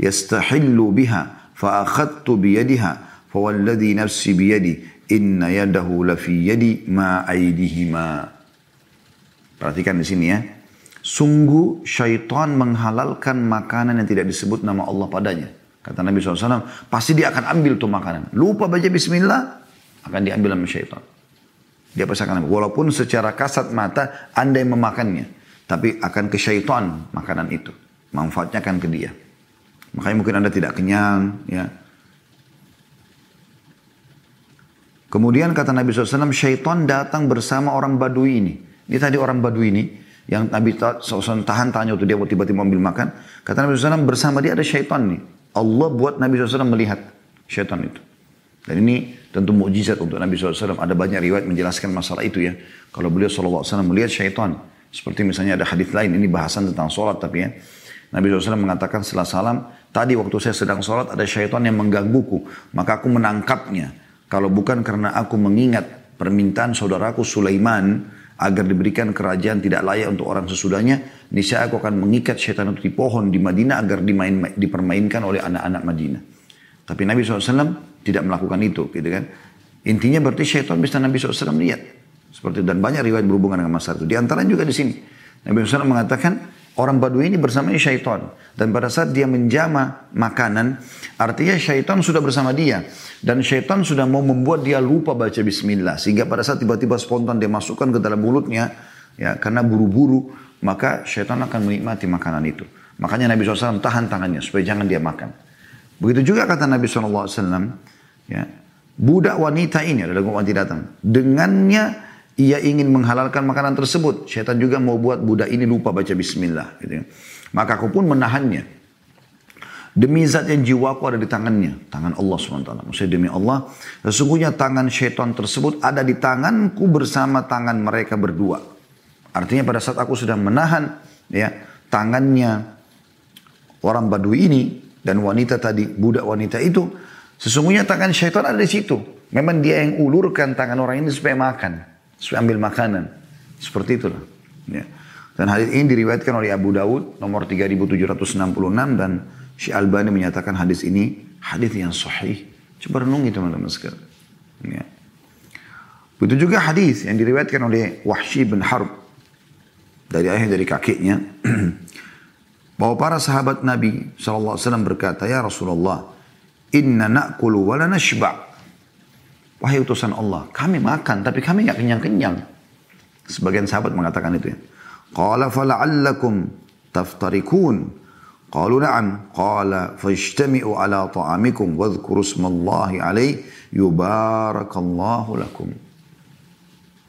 يستحل بها فأخذت بيدها Fawalladhi nafsi biyadi inna yadahu lafi yadi ma aidihima. Perhatikan di sini ya. Sungguh syaitan menghalalkan makanan yang tidak disebut nama Allah padanya. Kata Nabi SAW, pasti dia akan ambil tuh makanan. Lupa baca bismillah, akan diambil sama syaitan. Dia pasti akan ambil. Walaupun secara kasat mata, anda yang memakannya. Tapi akan ke syaitan makanan itu. Manfaatnya akan ke dia. Makanya mungkin anda tidak kenyang, ya Kemudian kata Nabi SAW, syaitan datang bersama orang badui ini. Ini tadi orang badui ini, yang Nabi SAW tahan tanya waktu dia tiba-tiba ambil makan. Kata Nabi SAW, bersama dia ada syaitan nih. Allah buat Nabi SAW melihat syaitan itu. Dan ini tentu mukjizat untuk Nabi SAW. Ada banyak riwayat menjelaskan masalah itu ya. Kalau beliau SAW melihat syaitan. Seperti misalnya ada hadis lain, ini bahasan tentang sholat tapi ya. Nabi SAW mengatakan setelah salam, tadi waktu saya sedang sholat ada syaitan yang menggangguku. Maka aku menangkapnya kalau bukan karena aku mengingat permintaan saudaraku Sulaiman agar diberikan kerajaan tidak layak untuk orang sesudahnya, niscaya aku akan mengikat syaitan itu di pohon di Madinah agar dimain, dipermainkan oleh anak-anak Madinah. Tapi Nabi SAW tidak melakukan itu, gitu kan? Intinya berarti syaitan bisa Nabi SAW lihat. Seperti dan banyak riwayat berhubungan dengan masalah itu. Di antaranya juga di sini. Nabi SAW mengatakan, Orang Badui ini bersama syaitan. Dan pada saat dia menjama makanan, artinya syaitan sudah bersama dia. Dan syaitan sudah mau membuat dia lupa baca bismillah. Sehingga pada saat tiba-tiba spontan dia masukkan ke dalam mulutnya, ya karena buru-buru, maka syaitan akan menikmati makanan itu. Makanya Nabi SAW tahan tangannya supaya jangan dia makan. Begitu juga kata Nabi SAW, ya, budak wanita ini adalah wanita datang. Dengannya ia ingin menghalalkan makanan tersebut. Syaitan juga mau buat budak ini lupa baca bismillah. Gitu. Ya. Maka aku pun menahannya. Demi zat yang jiwaku ada di tangannya. Tangan Allah SWT. Maksudnya demi Allah. Sesungguhnya tangan syaitan tersebut ada di tanganku bersama tangan mereka berdua. Artinya pada saat aku sudah menahan ya tangannya orang badui ini dan wanita tadi, budak wanita itu. Sesungguhnya tangan syaitan ada di situ. Memang dia yang ulurkan tangan orang ini supaya makan supaya ambil makanan. Seperti itulah. Ya. Dan hadis ini diriwayatkan oleh Abu Dawud nomor 3766 dan Syekh Albani menyatakan hadis ini hadis yang sahih. Coba renungi teman-teman sekalian. Ya. Begitu juga hadis yang diriwayatkan oleh Wahsy bin Harb dari ayah dari kakeknya bahwa para sahabat Nabi SAW berkata, Ya Rasulullah, inna na'kulu wa la Wahai utusan Allah, kami makan tapi kami nggak kenyang-kenyang. Sebagian sahabat mengatakan itu ya. Qala fala'allakum taftarikun. Qalu na'am. Qala fajtami'u ala ta'amikum wadhkuru smallahi alaih yubarakallahu lakum.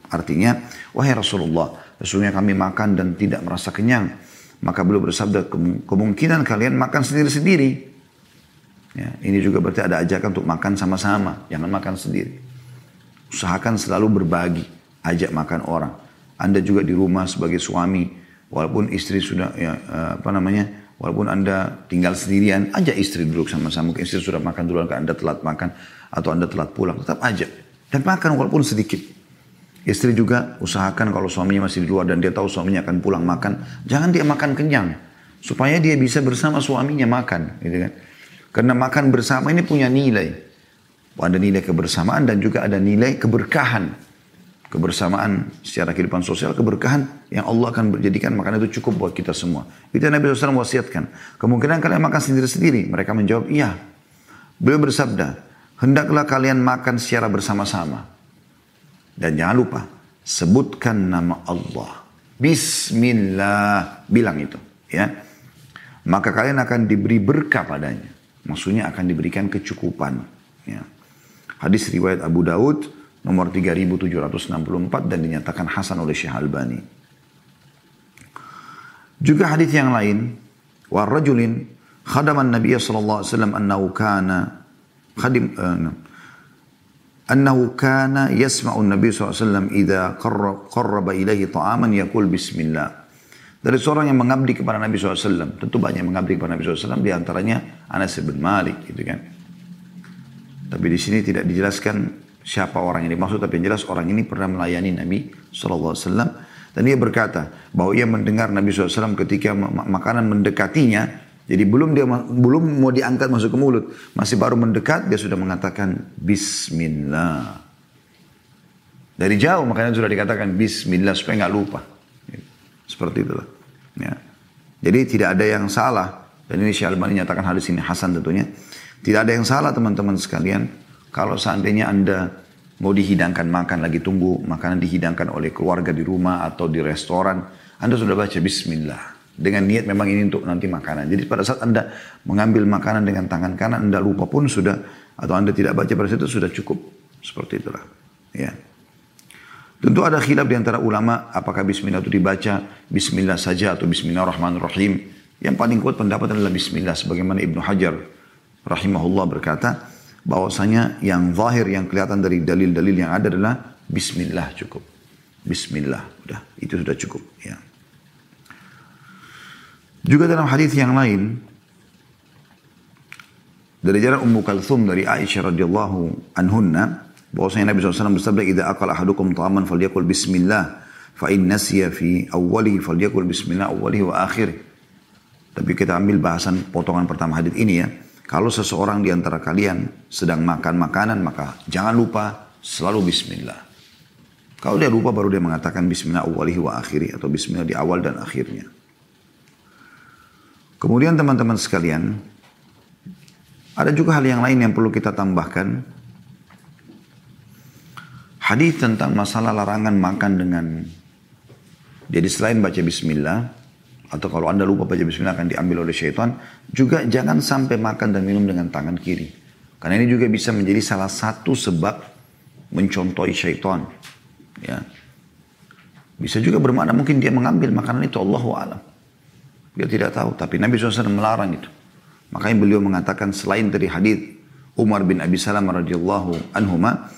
Artinya, wahai Rasulullah, sesungguhnya kami makan dan tidak merasa kenyang. Maka beliau bersabda, kemungkinan kalian makan sendiri-sendiri. Ya, ini juga berarti ada ajakan untuk makan sama-sama, jangan makan sendiri. Usahakan selalu berbagi, ajak makan orang. Anda juga di rumah sebagai suami, walaupun istri sudah ya, eh, apa namanya, walaupun Anda tinggal sendirian, ajak istri duduk sama-sama. Mungkin istri sudah makan duluan, Anda telat makan atau Anda telat pulang, tetap ajak dan makan walaupun sedikit. Istri juga usahakan kalau suaminya masih di luar dan dia tahu suaminya akan pulang makan, jangan dia makan kenyang supaya dia bisa bersama suaminya makan, gitu kan. Karena makan bersama ini punya nilai. Ada nilai kebersamaan dan juga ada nilai keberkahan. Kebersamaan secara kehidupan sosial, keberkahan yang Allah akan menjadikan makanan itu cukup buat kita semua. Itu yang Nabi SAW wasiatkan. Kemungkinan kalian makan sendiri-sendiri. Mereka menjawab, iya. Beliau bersabda, hendaklah kalian makan secara bersama-sama. Dan jangan lupa, sebutkan nama Allah. Bismillah, bilang itu, ya. Maka kalian akan diberi berkah padanya. Maksudnya akan diberikan kecukupan, ya. Hadis riwayat Abu Daud nomor 3764 dan dinyatakan hasan oleh Syekh Albani. Juga hadis yang lain, wa rajulin Nabi sallallahu alaihi wasallam annahu kana khadim uh, annahu kana yasma'u Nabi SAW idza qarraba ilaihi ta'aman yaqul bismillah. Dari seorang yang mengabdi kepada Nabi SAW. Tentu banyak yang mengabdi kepada Nabi SAW. Di antaranya Anas bin Malik gitu kan. Tapi di sini tidak dijelaskan siapa orang ini dimaksud. Tapi yang jelas orang ini pernah melayani Nabi SAW. Dan dia berkata bahwa ia mendengar Nabi SAW ketika makanan mendekatinya jadi belum dia belum mau diangkat masuk ke mulut, masih baru mendekat dia sudah mengatakan Bismillah. Dari jauh makanya sudah dikatakan Bismillah supaya nggak lupa. Seperti itulah. Ya. Jadi tidak ada yang salah dan ini Syekh Albani nyatakan hadis ini Hasan tentunya. Tidak ada yang salah teman-teman sekalian kalau seandainya anda mau dihidangkan makan lagi tunggu makanan dihidangkan oleh keluarga di rumah atau di restoran, anda sudah baca Bismillah dengan niat memang ini untuk nanti makanan. Jadi pada saat Anda mengambil makanan dengan tangan kanan, Anda lupa pun sudah, atau Anda tidak baca pada situ sudah cukup. Seperti itulah. Ya. Tentu ada khilaf di antara ulama, apakah bismillah itu dibaca bismillah saja atau bismillahirrahmanirrahim. Yang paling kuat pendapat adalah bismillah. Sebagaimana Ibnu Hajar rahimahullah berkata, bahwasanya yang zahir, yang kelihatan dari dalil-dalil yang ada adalah bismillah cukup. Bismillah, udah, itu sudah cukup. Ya. Juga dalam hadis yang lain dari jalan Ummu Kalthum dari Aisyah radhiyallahu anhunna bahwasanya Nabi SAW bersabda idza akala ahadukum ta'aman falyakul bismillah fa in nasiya fi awwalihi falyakul bismillah awwalihi wa akhirih. Tapi kita ambil bahasan potongan pertama hadis ini ya. Kalau seseorang di antara kalian sedang makan makanan maka jangan lupa selalu bismillah. Kalau dia lupa baru dia mengatakan bismillah awwalihi wa akhiri atau bismillah di awal dan akhirnya. Kemudian teman-teman sekalian, ada juga hal yang lain yang perlu kita tambahkan. Hadis tentang masalah larangan makan dengan jadi selain baca bismillah atau kalau Anda lupa baca bismillah akan diambil oleh syaitan, juga jangan sampai makan dan minum dengan tangan kiri. Karena ini juga bisa menjadi salah satu sebab mencontohi syaitan. Ya. Bisa juga bermakna mungkin dia mengambil makanan itu Allahu alam. Dia tidak tahu. Tapi Nabi SAW melarang itu. Makanya beliau mengatakan selain dari hadis Umar bin Abi Salam radhiyallahu anhuma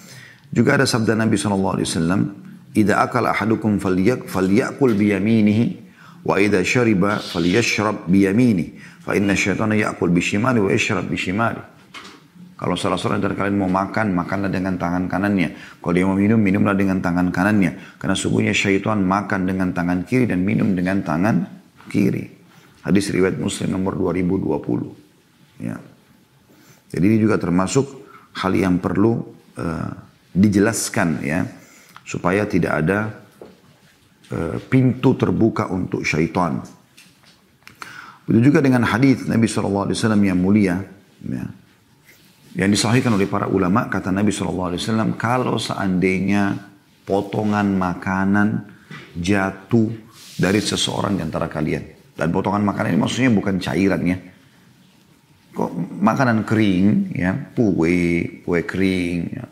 juga ada sabda Nabi SAW Ida akal ahadukum falyak falyakul biyaminihi wa ida syariba falyashrab biyamini fa inna syaitana yakul bishimali wa yashrab bishimali kalau salah seorang dari kalian mau makan, makanlah dengan tangan kanannya. Kalau dia mau minum, minumlah dengan tangan kanannya. Karena sungguhnya syaitan makan dengan tangan kiri dan minum dengan tangan kiri. Hadis riwayat Muslim nomor 2020. Ya. Jadi ini juga termasuk hal yang perlu uh, dijelaskan ya supaya tidak ada pintu terbuka untuk syaitan. Begitu juga dengan hadis Nabi SAW yang mulia ya, yang disahihkan oleh para ulama kata Nabi SAW kalau seandainya potongan makanan jatuh dari seseorang di antara kalian dan potongan makanan ini maksudnya bukan cairan ya. Kok makanan kering, ya, kue, kue kering, ya,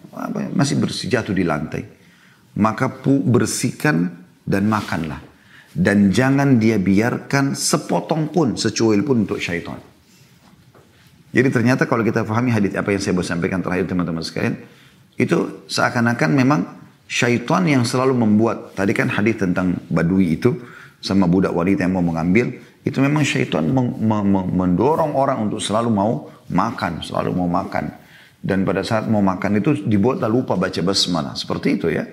masih bersih jatuh di lantai. Maka pu, bersihkan dan makanlah. Dan jangan dia biarkan sepotong pun, secuil pun untuk syaitan. Jadi ternyata kalau kita pahami hadis apa yang saya mau sampaikan terakhir teman-teman sekalian, itu seakan-akan memang syaitan yang selalu membuat. Tadi kan hadis tentang badui itu, sama budak wanita yang mau mengambil, itu memang syaitan mendorong orang untuk selalu mau makan, selalu mau makan. Dan pada saat mau makan itu dibuatlah lupa baca basmalah. Seperti itu ya.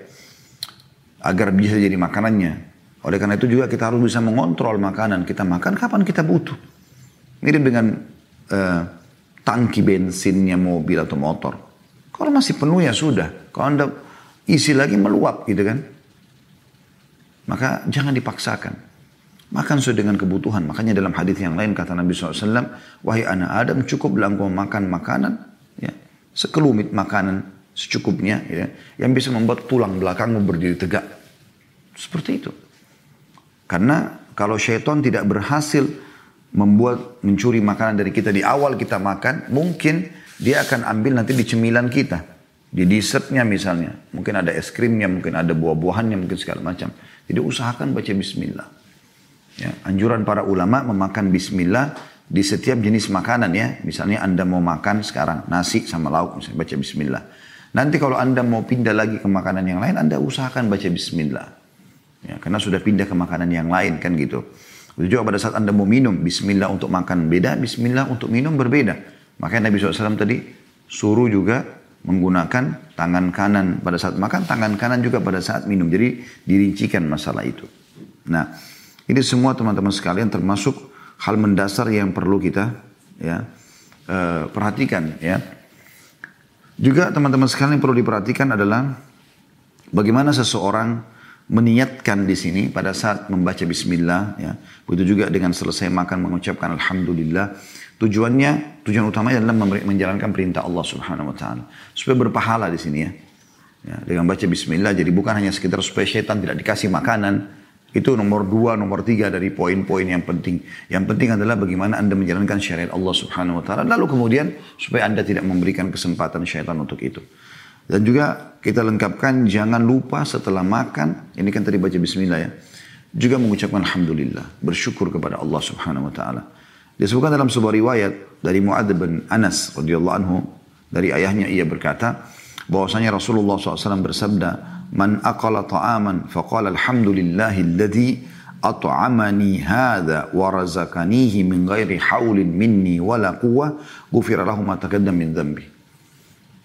Agar bisa jadi makanannya. Oleh karena itu juga kita harus bisa mengontrol makanan. Kita makan kapan kita butuh. Mirip dengan uh, tangki bensinnya mobil atau motor. Kalau masih penuh ya sudah. Kalau anda isi lagi meluap gitu kan. Maka jangan dipaksakan. Makan sesuai dengan kebutuhan. Makanya dalam hadis yang lain kata Nabi SAW, wahai anak Adam cukuplah engkau makan makanan, ya, sekelumit makanan secukupnya, ya, yang bisa membuat tulang belakangmu berdiri tegak. Seperti itu. Karena kalau syaitan tidak berhasil membuat mencuri makanan dari kita di awal kita makan, mungkin dia akan ambil nanti di cemilan kita. Di dessertnya misalnya. Mungkin ada es krimnya, mungkin ada buah-buahannya, mungkin segala macam. Jadi usahakan baca bismillah. Ya, anjuran para ulama memakan bismillah di setiap jenis makanan ya. Misalnya Anda mau makan sekarang nasi sama lauk, misalnya baca bismillah. Nanti kalau Anda mau pindah lagi ke makanan yang lain, Anda usahakan baca bismillah. Ya, karena sudah pindah ke makanan yang lain kan gitu. Begitu juga pada saat Anda mau minum, bismillah untuk makan beda, bismillah untuk minum berbeda. Makanya Nabi SAW tadi suruh juga menggunakan tangan kanan pada saat makan, tangan kanan juga pada saat minum. Jadi dirincikan masalah itu. Nah, ini semua teman-teman sekalian termasuk hal mendasar yang perlu kita ya uh, perhatikan ya. Juga teman-teman sekalian yang perlu diperhatikan adalah bagaimana seseorang meniatkan di sini pada saat membaca bismillah ya. Begitu juga dengan selesai makan mengucapkan alhamdulillah Tujuannya, tujuan utamanya adalah menjalankan perintah Allah Subhanahu wa taala. Supaya berpahala di sini ya. ya. Dengan baca bismillah jadi bukan hanya sekitar supaya syaitan tidak dikasih makanan. Itu nomor dua, nomor tiga dari poin-poin yang penting. Yang penting adalah bagaimana Anda menjalankan syariat Allah Subhanahu wa taala. Lalu kemudian supaya Anda tidak memberikan kesempatan syaitan untuk itu. Dan juga kita lengkapkan jangan lupa setelah makan, ini kan tadi baca bismillah ya. Juga mengucapkan alhamdulillah, bersyukur kepada Allah Subhanahu wa taala. Disebutkan dalam sebuah riwayat dari Mu'ad bin Anas radhiyallahu anhu dari ayahnya ia berkata bahwasanya Rasulullah SAW bersabda man aqala ta'aman faqala alhamdulillahi alladhi at'amani hadha wa razaqanihi min ghairi haulin minni wala quwwah ghufira lahu ma taqaddam min dhanbi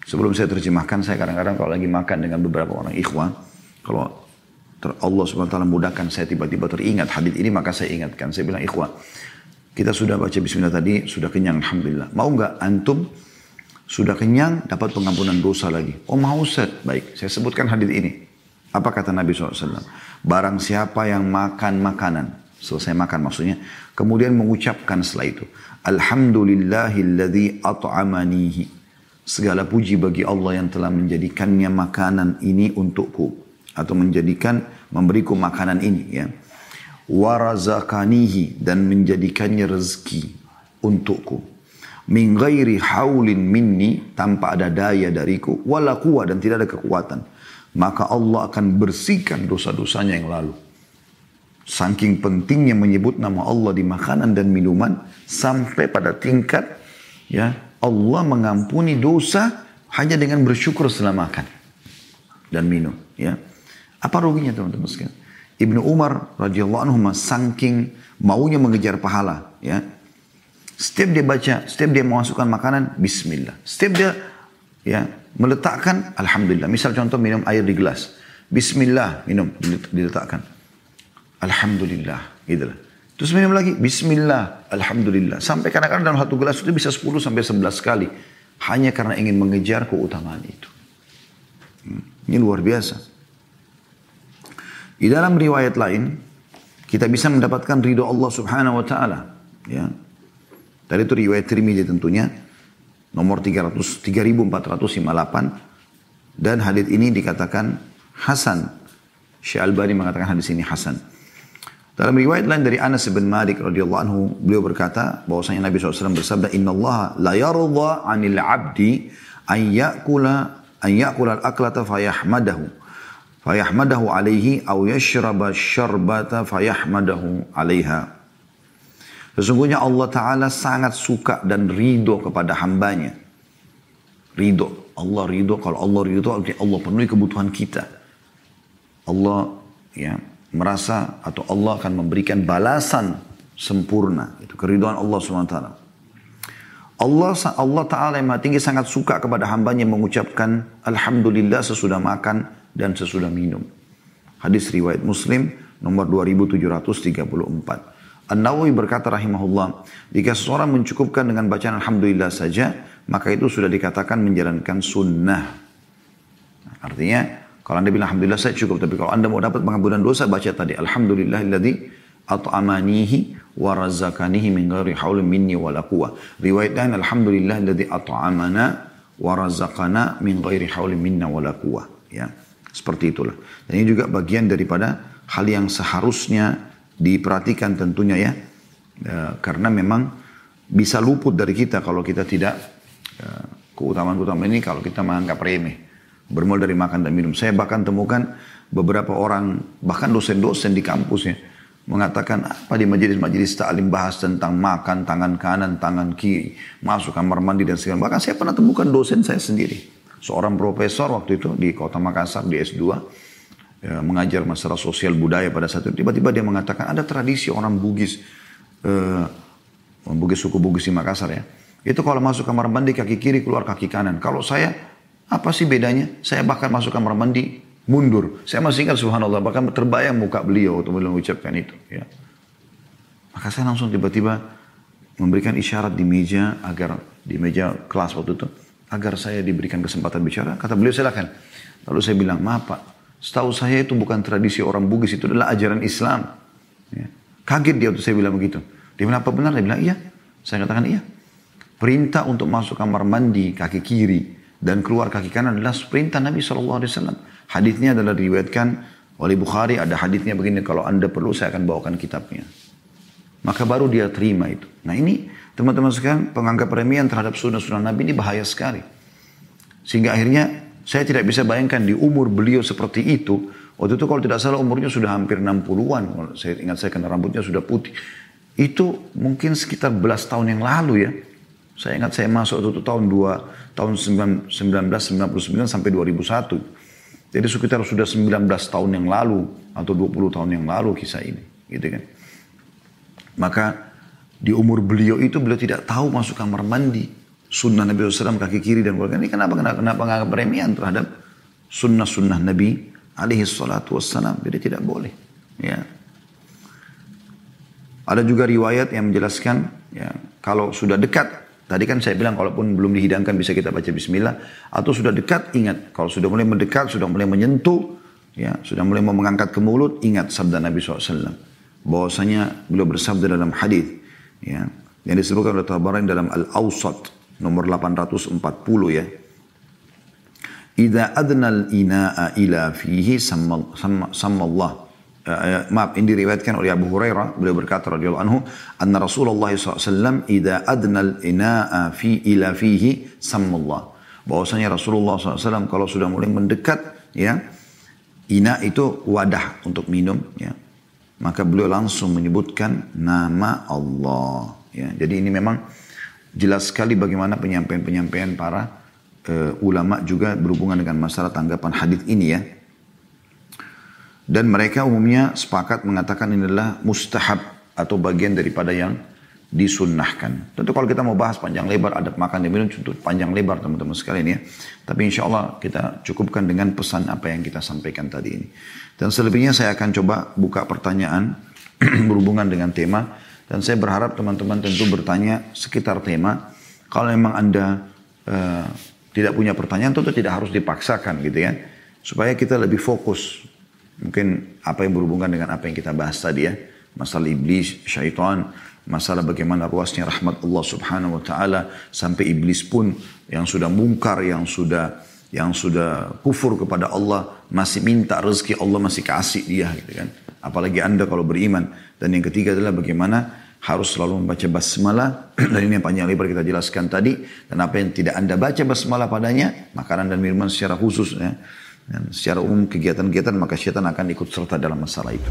Sebelum saya terjemahkan saya kadang-kadang kalau lagi makan dengan beberapa orang ikhwan kalau Allah SWT mudahkan saya tiba-tiba teringat hadis ini maka saya ingatkan saya bilang ikhwan kita sudah baca bismillah tadi, sudah kenyang Alhamdulillah. Mau nggak antum sudah kenyang dapat pengampunan dosa lagi? Oh mau Ustaz. Baik, saya sebutkan hadis ini. Apa kata Nabi SAW? Barang siapa yang makan makanan, selesai makan maksudnya, kemudian mengucapkan setelah itu, Alhamdulillahilladzi at'amanihi. Segala puji bagi Allah yang telah menjadikannya makanan ini untukku. Atau menjadikan, memberiku makanan ini ya warazakanihi dan menjadikannya rezeki untukku min ghairi haulin minni tanpa ada daya dariku wala dan tidak ada kekuatan maka Allah akan bersihkan dosa-dosanya yang lalu saking pentingnya menyebut nama Allah di makanan dan minuman sampai pada tingkat ya Allah mengampuni dosa hanya dengan bersyukur setelah makan dan minum ya apa ruginya teman-teman sekalian Ibnu Umar radhiyallahu anhu saking maunya mengejar pahala, ya. Setiap dia baca, setiap dia memasukkan makanan, Bismillah. Setiap dia ya meletakkan, Alhamdulillah. Misal contoh minum air di gelas, Bismillah minum diletakkan, Alhamdulillah, gitu lah. Terus minum lagi, Bismillah, Alhamdulillah. Sampai kadang-kadang dalam satu gelas itu bisa 10 sampai 11 kali. Hanya karena ingin mengejar keutamaan itu. Hmm. Ini luar biasa. Di dalam riwayat lain, kita bisa mendapatkan ridho Allah subhanahu wa ta'ala. Ya. Tadi itu riwayat Tirmidzi tentunya. Nomor 300, 3458. Dan hadis ini dikatakan Hasan. Syekh Albani mengatakan hadis ini Hasan. Dalam riwayat lain dari Anas bin Malik radhiyallahu anhu, beliau berkata bahwasanya Nabi SAW bersabda, Inna Allah la yarda anil abdi an yakula an yakula al-aklata fayahmadahu fayahmadahu alaihi au yashraba syarbata fayahmadahu alaiha. Sesungguhnya Allah Ta'ala sangat suka dan ridho kepada hambanya. Ridho. Allah ridho. Kalau Allah ridho, Allah penuhi kebutuhan kita. Allah ya merasa atau Allah akan memberikan balasan sempurna. Itu keriduan Allah SWT. Allah Allah Ta'ala yang tinggi sangat suka kepada hambanya mengucapkan Alhamdulillah sesudah makan dan sesudah minum. Hadis riwayat Muslim nomor 2734. An-Nawawi berkata rahimahullah, jika seseorang mencukupkan dengan bacaan Alhamdulillah saja, maka itu sudah dikatakan menjalankan sunnah. Artinya, kalau anda bilang Alhamdulillah saya cukup, tapi kalau anda mau dapat pengampunan dosa, baca tadi Alhamdulillahilladzi at'amanihi wa razaqanihi min ghairi haulin minni wa la quwwah. Riwayat lain Alhamdulillahilladzi at'amana wa razaqana min ghairi haulin minna wa la quwwah. Ya. Seperti itulah. Dan ini juga bagian daripada hal yang seharusnya diperhatikan tentunya ya. E, karena memang bisa luput dari kita kalau kita tidak e, keutamaan-keutamaan ini kalau kita menganggap remeh. Bermula dari makan dan minum. Saya bahkan temukan beberapa orang, bahkan dosen-dosen di kampus ya, mengatakan apa di majelis-majelis taklim bahas tentang makan tangan kanan, tangan kiri, masuk kamar mandi dan segala. Bahkan saya pernah temukan dosen saya sendiri, seorang profesor waktu itu di kota Makassar di S2 ya, mengajar masalah sosial budaya pada saat itu. Tiba-tiba dia mengatakan ada tradisi orang Bugis, uh, Bugis suku Bugis di Makassar ya. Itu kalau masuk kamar mandi kaki kiri keluar kaki kanan. Kalau saya apa sih bedanya? Saya bahkan masuk kamar mandi mundur. Saya masih ingat subhanallah, bahkan terbayang muka beliau waktu beliau mengucapkan itu. Ya. Maka saya langsung tiba-tiba memberikan isyarat di meja agar di meja kelas waktu itu agar saya diberikan kesempatan bicara. Kata beliau silakan. Lalu saya bilang maaf pak, setahu saya itu bukan tradisi orang Bugis itu adalah ajaran Islam. Ya. Kaget dia waktu saya bilang begitu. Dia bilang apa benar? Dia bilang iya. Saya katakan iya. Perintah untuk masuk kamar mandi kaki kiri dan keluar kaki kanan adalah perintah Nabi SAW. Hadisnya adalah diriwayatkan oleh Bukhari, ada hadisnya begini, kalau anda perlu saya akan bawakan kitabnya. Maka baru dia terima itu. Nah ini teman-teman sekalian penganggap remian terhadap sunnah-sunnah Nabi ini bahaya sekali. Sehingga akhirnya saya tidak bisa bayangkan di umur beliau seperti itu. Waktu itu kalau tidak salah umurnya sudah hampir 60-an. Saya ingat saya karena rambutnya sudah putih. Itu mungkin sekitar belas tahun yang lalu ya. Saya ingat saya masuk itu tahun 2, tahun 1999 sampai 2001. Jadi sekitar sudah 19 tahun yang lalu atau 20 tahun yang lalu kisah ini, gitu kan. Maka di umur beliau itu beliau tidak tahu masuk kamar mandi. Sunnah Nabi SAW kaki kiri dan keluarga ini kenapa kenapa kenapa nggak beremian terhadap sunnah-sunnah Nabi alaihi salatu wassalam. Jadi tidak boleh. Ya. Ada juga riwayat yang menjelaskan ya kalau sudah dekat Tadi kan saya bilang kalaupun belum dihidangkan bisa kita baca bismillah. Atau sudah dekat ingat. Kalau sudah mulai mendekat, sudah mulai menyentuh. ya Sudah mulai mau mengangkat ke mulut, ingat sabda Nabi SAW. Bahwasanya beliau bersabda dalam hadis ya, Yang disebutkan oleh Tabarani dalam Al-Awsat. Nomor 840 ya. Idza adnal ina'a ila fihi samma, samma, samma Allah uh, maaf ini diriwayatkan oleh Abu Hurairah. Beliau berkata radhiyallahu anhu anna Rasulullah SAW idza adnal ina'a fi ila fihi sammallah. Bahwasanya Rasulullah SAW kalau sudah mulai mendekat ya ina itu wadah untuk minum ya. Maka beliau langsung menyebutkan nama Allah ya. Jadi ini memang jelas sekali bagaimana penyampaian-penyampaian para uh, ulama juga berhubungan dengan masalah tanggapan hadis ini ya dan mereka umumnya sepakat mengatakan ini adalah mustahab atau bagian daripada yang disunnahkan. Tentu kalau kita mau bahas panjang lebar adab makan dan minum contoh panjang lebar teman-teman sekalian ya. Tapi insya Allah kita cukupkan dengan pesan apa yang kita sampaikan tadi ini. Dan selebihnya saya akan coba buka pertanyaan berhubungan dengan tema. Dan saya berharap teman-teman tentu bertanya sekitar tema. Kalau memang Anda uh, tidak punya pertanyaan tentu tidak harus dipaksakan gitu ya. Supaya kita lebih fokus Mungkin apa yang berhubungan dengan apa yang kita bahas tadi ya. Masalah iblis, syaitan, masalah bagaimana ruasnya rahmat Allah subhanahu wa ta'ala. Sampai iblis pun yang sudah mungkar, yang sudah yang sudah kufur kepada Allah masih minta rezeki Allah masih kasih dia gitu kan apalagi anda kalau beriman dan yang ketiga adalah bagaimana harus selalu membaca basmalah. Dan ini yang panjang lebar kita jelaskan tadi. Dan apa yang tidak anda baca basmalah padanya makanan dan minuman secara khusus ya. Dan secara umum kegiatan-kegiatan maka syaitan akan ikut serta dalam masalah itu.